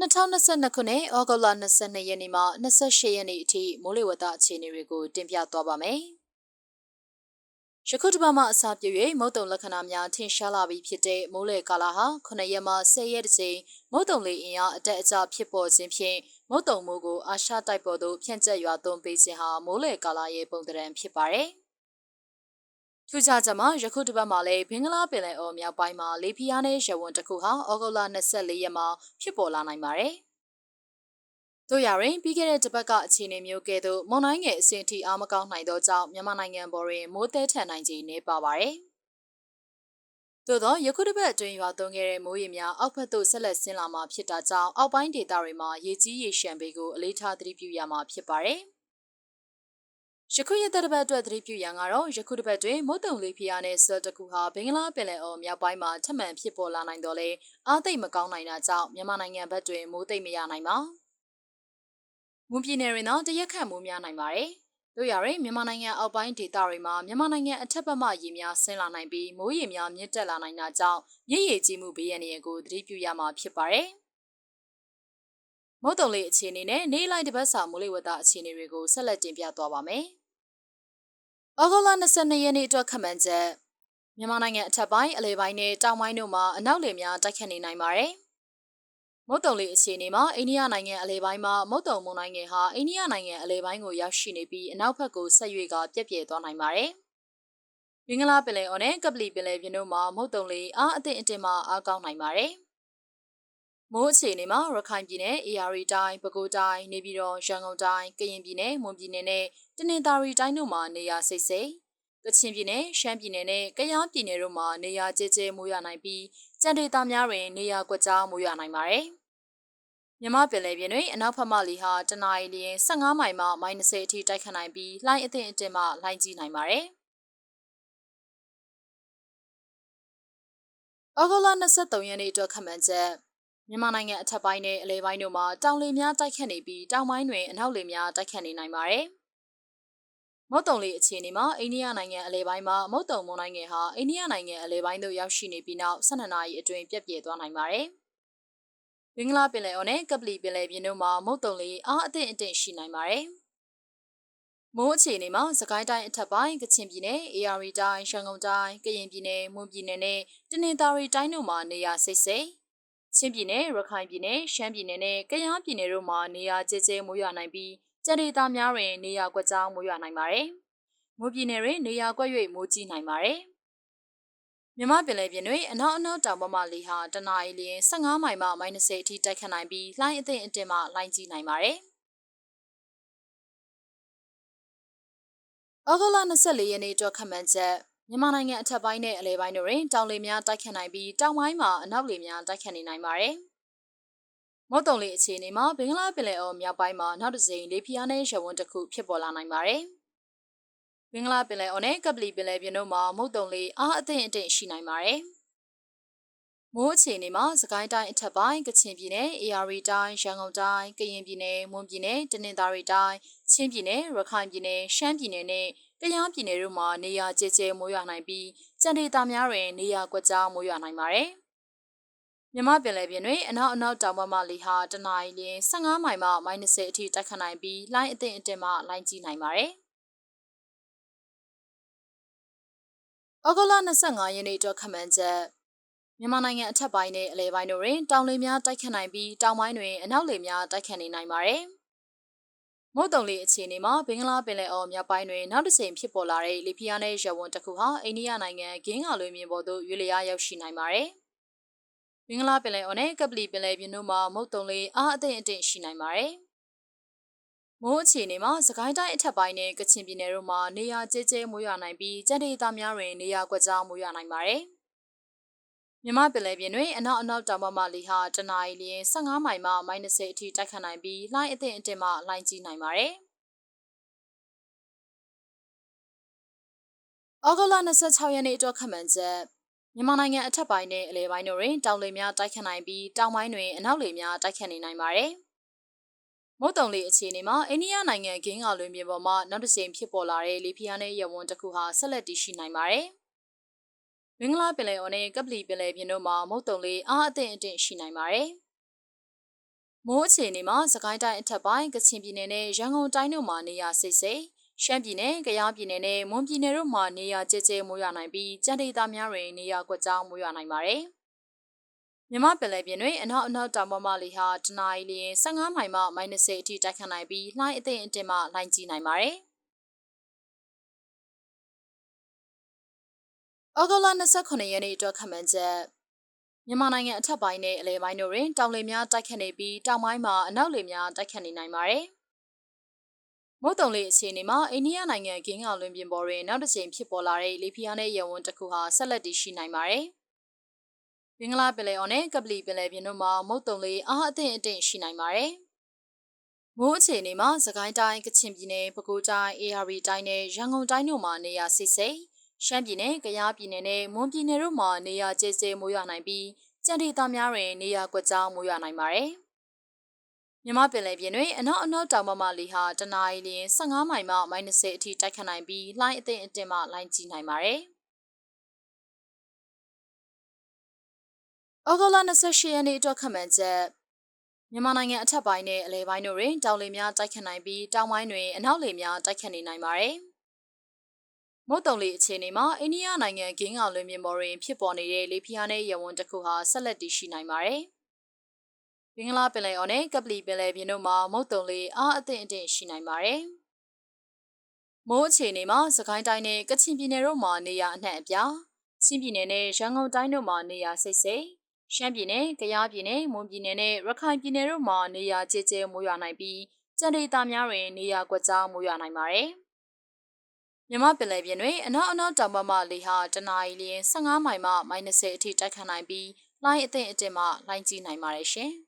2022ခုနှစ်ဩဂုတ်လ22ရက်နေ့မှ28ရက်နေ့အထိမိုးလေဝသအခြေအနေတွေကိုတင်ပြသွားပါမယ်။ယခုတစ်ပတ်မှအစပြု၍မုတ်တုံလက္ခဏာများထင်ရှားလာပြီးဖြစ်တဲ့မိုးလေကာလဟာ9ရက်မှ10ရက်တကြိမ်မုတ်တုံလေအင်အားအတက်အကျဖြစ်ပေါ်ခြင်းဖြင့်မုတ်တုံမိုးကိုအာရှတိုက်ပေါ်သို့ဖြန့်ကျက်ရွာသွန်းပေးခြင်းဟာမိုးလေကာလရဲ့ပုံသဏ္ဍာန်ဖြစ်ပါတယ်။ ထူးခြားချက်မှာယခုတစ်ပတ်မှာလည်းဘင်္ဂလားပင်လယ်အော်မြောက်ပိုင်းမှာလေပြင်းအားနဲ့ရဝွန်တစ်ခုဟာဩဂုတ်လ24ရက်မှာဖြစ်ပေါ်လာနိုင်ပါတယ်။တို့ရရင်ပြီးခဲ့တဲ့တစ်ပတ်ကအခြေအနေမျိုးကဲ့သို့မုန်တိုင်းငယ်အဆင့်ထိအားမကောင်းနိုင်သောကြောင့်မြန်မာနိုင်ငံပေါ်တွင်မိုးသည်ထန်နိုင်ခြင်းနေပါပါတယ်။သို့သောယခုတစ်ပတ်အတွင်းရွာသွန်းခဲ့တဲ့မိုးရေများအောက်ဘက်သို့ဆက်လက်ဆင်းလာမှာဖြစ်တာကြောင့်အောက်ပိုင်းဒေသတွေမှာရေကြီးရေရှမ်းပေကိုအလေးထားသတိပြုရမှာဖြစ်ပါတယ်။ ယခုရက်သက်တစ်ပတ်အတွက်သတိပြုရန်ကတော့ယခုတစ်ပတ်တွင်မုတ်တုံလေးဖျားနဲ့ဆယ်တကူဟာဘင်္ဂလားပင်လယ်အော်မြောက်ပိုင်းမှာထပ်မံဖြစ်ပေါ်လာနိုင်တော့လေအားသိပ်မကောင်းနိုင်တာကြောင့်မြန်မာနိုင်ငံဘက်တွင်မိုးသိပ်မရနိုင်ပါမွန်ပြည်နယ်တွင်တော့တရက်ခန့်မိုးများနိုင်ပါတယ်တို့ရရင်မြန်မာနိုင်ငံအောက်ပိုင်းဒေသတွေမှာမြန်မာနိုင်ငံအထက်ဘက်မှရေများဆင်းလာနိုင်ပြီးမိုးရေများမြင့်တက်လာနိုင်တာကြောင့်ရည်ရည်ကြီးမှုဘေးရန်တွေကိုသတိပြုရမှာဖြစ်ပါတယ် မုတ်တုံလေးအခြေအနေနဲ့နေလိုက်တပတ်စာမိုးလေဝသအခြေအနေတွေကိုဆက်လက်တင်ပြသွားပါမယ်။။ဩဂုတ်လ22ရက်နေ့အတွက်ခန့်မှန်းချက်မြန်မာနိုင်ငံအထက်ပိုင်းအလဲပိုင်းနဲ့တောင်ပိုင်းတို့မှာအနောက်လေများတိုက်ခတ်နေနိုင်ပါတယ်။မုတ်တုံလေးအခြေအနေမှာအိန္ဒိယနိုင်ငံအလဲပိုင်းမှာမုတ်တုံမုန်တိုင်းငယ်ဟာအိန္ဒိယနိုင်ငံအလဲပိုင်းကိုရောက်ရှိနေပြီးအနောက်ဘက်ကိုဆက်ရွေ့ကပြက်ပြဲသွားနိုင်ပါတယ်။မင်္ဂလာပင်လယ်အော်နဲ့ကပလီပင်လယ်ပြင်တို့မှာမုတ်တုံလေးအားအသင့်အတင်မှအားကောင်းနိုင်ပါတယ်။ မိုးအခြေအနေမှာရခိုင်ပြည်နယ်၊အေရီတိုင်း၊ပဲခူးတိုင်း၊နေပြည်တော်၊ရန်ကုန်တိုင်း၊ကရင်ပြည်နယ်၊မွန်ပြည်နယ်နဲ့ တနင်္သာရီတိုင်းတို့မှာ နေရာစိတ်စိတ်ကချင်ပြည်နယ်၊ရှမ်းပြည်နယ်နဲ့ ကယားပြည်နယ်တို့မှာ နေရာကျဲကျဲမိုးရနိုင်ပြီးကြံဒေသများတွင် နေရာကွက်ကြားမိုးရနိုင်ပါတယ်။မြမပင်လယ်ပြင်တွင် အနောက်ဖက်မှလေဟာတနအီလျင်15မိုင်မှ -30 အထိ တိုက်ခတ်နိုင်ပြီး လှိုင်းအထင်အတင်မှ လှိုင်းကြီးနိုင်ပါတယ်။ဩဂုတ်လ23ရက်နေ့အတွက် ခန့်မှန်းချက် မြန်မာနိုင်ငံအထက်ပိုင်းနဲ့အလဲပိုင်းတို့မှာတောင်လေများတိုက်ခတ်နေပြီးတောင်ပိုင်းတွင်အနောက်လေများတိုက်ခတ်နေနိုင်ပါတယ်။မုတ်တုံလေအခြေအနေမှာအိန္ဒိယနိုင်ငံအလဲပိုင်းမှာမုတ်တုံမုန်တိုင်းငယ်ဟာအိန္ဒိယနိုင်ငံအလဲပိုင်းသို့ရောက်ရှိနေပြီးနောက်12နာရီအတွင်းပြက်ပြဲသွားနိုင်ပါတယ်။ဘင်္ဂလားပင်လယ်အော်နဲ့ကပလီပင်လယ်ပြင်တို့မှာမုတ်တုံလေအားအသင့်အင့်ရှိနိုင်ပါတယ်။မိုးအခြေအနေမှာစကိုင်းတိုင်းအထက်ပိုင်းကချင်ပြည်နယ်၊အေရီတိုင်း၊ရှမ်းကုန်းတိုင်း၊ကရင်ပြည်နယ်၊မွန်ပြည်နယ်နဲ့တနင်္သာရီတိုင်းတို့မှာနေရာစိတ်စိတ် ချင်းပြည်နယ်ရခိုင်ပြည်နယ်ရှမ်းပြည်နယ်နဲ့ကယားပြည်နယ်တို့မှာနေရာကျဲကျဲမိုးရွာနိုင်ပြီးကြံဒေသများတွင်နေရာကွက်ကြားမိုးရွာနိုင်ပါတယ်။မိုးပြည်နယ်တွင်နေရာကွက်၍မိုးကြီးနိုင်ပါတယ်။မြမပင်လယ်ပြင်တွင်အနောက်အနောက်တောင်ပေါ်မှလေဟာတနအီလျင်15မိုင်မှ -30 အထိတိုက်ခတ်နိုင်ပြီးလှိုင်းအသင့်အတင်မှလှိုင်းကြီးနိုင်ပါတယ်။ဩဂုတ်လ24ရက်နေ့အတွက်ခန့်မှန်းချက် မြန်မာနိုင်ငံအထက်ပိုင်းနဲ့အလဲပိုင်းတို့တွင်တောင်လေများတိုက်ခတ်နိုင်ပြီးတောင်ပိုင်းမှာအနောက်လေများတိုက်ခတ်နေနိုင်ပါတယ်။မုတ်တုံလေအခြေအနေမှာဘင်္ဂလားပင်လယ်အော်မြောက်ပိုင်းမှာနောက်တစ်စိမ်လေပြင်းအားနဲ့ရဝန်းတစ်ခုဖြစ်ပေါ်လာနိုင်ပါတယ်။ဘင်္ဂလားပင်လယ်အော်နဲ့ကပလီပင်လယ်ပြင်တို့မှာမုတ်တုံလေအားအသင့်အတင့်ရှိနိုင်ပါတယ်။မိုးအခြေအနေမှာစကိုင်းတိုင်းအထက်ပိုင်းကချင်ပြည်နယ်၊အေရီတိုင်း၊ရန်ကုန်တိုင်း၊ကရင်ပြည်နယ်၊မွန်ပြည်နယ်၊တနင်္သာရီတိုင်း၊ချင်းပြည်နယ်၊ရခိုင်ပြည်နယ်၊ရှမ်းပြည်နယ်နဲ့။ တရားပြည်နယ်တို့မှာနေရာကျကျမိုးရွာနိုင်ပြီးကြံဒေသများတွင်နေရာကွက်ကြားမိုးရွာနိုင်ပါတယ်။မြမပင်လယ်ပြင်တွင်အနောက်အနောက်တောင်ဘက်မှလေဟာတနအီလ15မိုင်မှ -30 အထိတိုက်ခတ်နိုင်ပြီးလှိုင်းအသင့်အတင်မှလှိုင်းကြီးနိုင်ပါတယ်။ဩဂုတ်လ25ရက်နေ့အတွက်ခန့်မှန်းချက်မြန်မာနိုင်ငံအထက်ပိုင်းနဲ့အလဲပိုင်းတို့တွင်တောင်လေများတိုက်ခတ်နိုင်ပြီးတောင်ပိုင်းတွင်အနောက်လေများတိုက်ခတ်နေနိုင်ပါတယ်။ မုတ်တုံလေးအခြေအနေမှာဘင်္ဂလားပင်လယ်အော်မြောက်ပိုင်းတွင်နောက်တစ်ချိန်ဖြစ်ပေါ်လာတဲ့လေပြင်းနဲ့ရဝန်းတစ်ခုဟာအိန္ဒိယနိုင်ငံဂင်းငါလွင်မြေပေါ်သို့ရွေ့လျားရောက်ရှိနိုင်ပါတယ်။ဘင်္ဂလားပင်လယ်အော်နဲ့ကပလီပင်လယ်ပြင်တို့မှာမုတ်တုံလေးအားအသင့်အင့်ရှိနိုင်ပါတယ်။မိုးအခြေအနေမှာစကိုင်းတိုင်းအထက်ပိုင်းနဲ့ကချင်ပြည်နယ်တို့မှာနေရာကျဲကျဲမိုးရွာနိုင်ပြီးကြံဒေသများတွင်နေရာကွက်ကြားမိုးရွာနိုင်ပါတယ်။ မြမပင်လယ်ပြင်တွင်အနောက်အနောက်တောင်ဘက်မှလေဟာတနအီလျင်15မိုင်မှ -30 အထိတိုက်ခတ်နိုင်ပြီးလှိုင်းအသင့်အတင်မှလှိုင်းကြီးနိုင်ပါတယ်။ဩဂုတ်လ26ရက်နေ့အတွက်ခန့်မှန်းချက်မြန်မာနိုင်ငံအထက်ပိုင်းနဲ့အလဲပိုင်းတို့တွင်တောင်လေများတိုက်ခတ်နိုင်ပြီးတောင်ပိုင်းတွင်အနောက်လေများတိုက်ခတ်နေနိုင်ပါတယ်။မုတ်တုံလေအခြေအနေမှာအိန္ဒိယနိုင်ငံဂင်းကလွင်ပြင်ပေါ်မှာနောက်တစ်ကြိမ်ဖြစ်ပေါ်လာတဲ့လေပြင်းနဲ့ရဝန်းတစ်ခုဟာဆက်လက်တည်ရှိနိုင်ပါတယ်။ မင်္ဂလာပင်လယ်အော်နဲ့ကပလီပင်လယ်ပြင်တို့မှာမုတ်တုံလေးအားအသင့်အင့်ရှိနိုင်ပါတယ်မိုးအခြေအနေမှာစကိုင်းတိုင်းအထက်ပိုင်းကချင်ပြည်နယ်နဲ့ရန်ကုန်တိုင်းတို့မှာနေရာစိတ်စိတ်ရှမ်းပြည်နယ်၊ကယားပြည်နယ်နဲ့မွန်ပြည်နယ်တို့မှာနေရာကျဲကျဲမိုးရွာနိုင်ပြီးကြံဒေသများတွင်နေရာကွက်ကြားမိုးရွာနိုင်ပါတယ်။မြမပင်လယ်ပြင်တွင်အနောက်အနောက်တောင်ပေါ်မှလေဟာတနအီလရင်15မိုင်မှ -30 အထိတိုက်ခတ်နိုင်ပြီးလှိုင်းအသိအတင်မှလှိုင်းကြီးနိုင်ပါတယ်။ ဩဂုတ်လ29ရက်နေ့အတွက်ခန့်မှန်းချက်မြန်မာနိုင်ငံအထက်ပိုင်းနဲ့အလယ်ပိုင်းတို့တွင်တောင်လေများတိုက်ခတ်နေပြီးတောင်ပိုင်းမှာအနောက်လေများတိုက်ခတ်နေနိုင်ပါတယ်။မုတ်တုံလေးအခြေအနေမှာအိန္ဒိယနိုင်ငံကင်းအောင်လွင်ပြင်ပေါ်တွင်နောက်တစ်ကြိမ်ဖြစ်ပေါ်လာတဲ့လေပြင်းအားနဲ့ရေဝန်းတစ်ခုဟာဆက်လက်တည်ရှိနိုင်ပါတယ်။ဘင်္ဂလားပင်လယ်အော်နဲ့ကပလီပင်လယ်ပြင်တို့မှာမုတ်တုံလေးအားအသင့်အတင့်ရှိနိုင်ပါတယ်။မိုးအခြေအနေမှာစကိုင်းတိုင်းကချင်ပြည်နယ်ပဲခူးတိုင်း AR တိုင်းနဲ့ရန်ကုန်တိုင်းတို့မှာနေရာစိစိ ရှမ်းပြည်နယ်၊ကယားပြည်နယ်နဲ့မွန်ပြည်နယ်တို့မှာနေရာကျဲကျဲမိုးရွာနိုင်ပြီးကြံဒေသများတွင်နေရာကွက်ကြားမိုးရွာနိုင်ပါတယ်။မြမပင်လယ်ပြင်တွင်အနောက်အနောက်တောင်ဘက်မှလေဟာတနအီလရင်15မိုင်မှ -30 အထိတိုက်ခတ်နိုင်ပြီးလှိုင်းအသင့်အတင်မှလှိုင်းကြီးနိုင်ပါတယ်။ဩဂုတ်လ28ရက်နေ့အတွက်ခန့်မှန်းချက်မြန်မာနိုင်ငံအထက်ပိုင်းနဲ့အလယ်ပိုင်းတို့တွင်တောင်လေများတိုက်ခတ်နိုင်ပြီးတောင်ပိုင်းတွင်အနောက်လေများတိုက်ခတ်နေနိုင်ပါတယ်။ မုတ်တုံလေအခြေအနေမှာအိန္ဒိယနိုင်ငံဂင်းအောင်လွင်ပြင်ပေါ်တွင်ဖြစ်ပေါ်နေတဲ့လေပြင်းအားနဲ့ရေဝန်းတစ်ခုဟာဆက်လက်တည်ရှိနိုင်ပါတယ်။ဘင်္ဂလားပင်လယ်အော်နဲ့ကပလီပင်လယ်ပြင်တို့မှာမုတ်တုံလေအားအသင့်အတင့်ရှိနိုင်ပါတယ်။မိုးအခြေအနေမှာစကိုင်းတိုင်းနဲ့ကချင်ပြည်နယ်တို့မှာနေရာအနှံ့အပြားချင်းပြည်နယ်နဲ့ရန်ကုန်တိုင်းတို့မှာနေရာစိတ်စိတ်ရှမ်းပြည်နယ်၊ကယားပြည်နယ်၊မွန်ပြည်နယ်နဲ့ရခိုင်ပြည်နယ်တို့မှာနေရာကျကျမိုးရွာနိုင်ပြီးကြံဒေသများတွင်နေရာကွက်ကြားမိုးရွာနိုင်ပါတယ်။ မြမပင်လယ်ပြင်တွင်အနောက်အနောက်တောင်ဘက်မှလေဟာတနအီလရင်15မိုင်မှ -30 အထိတိုက်ခတ်နိုင်ပြီးလှိုင်းအသင့်အတင်မှလှိုင်းကြီးနိုင်ပါတယ်ရှင်။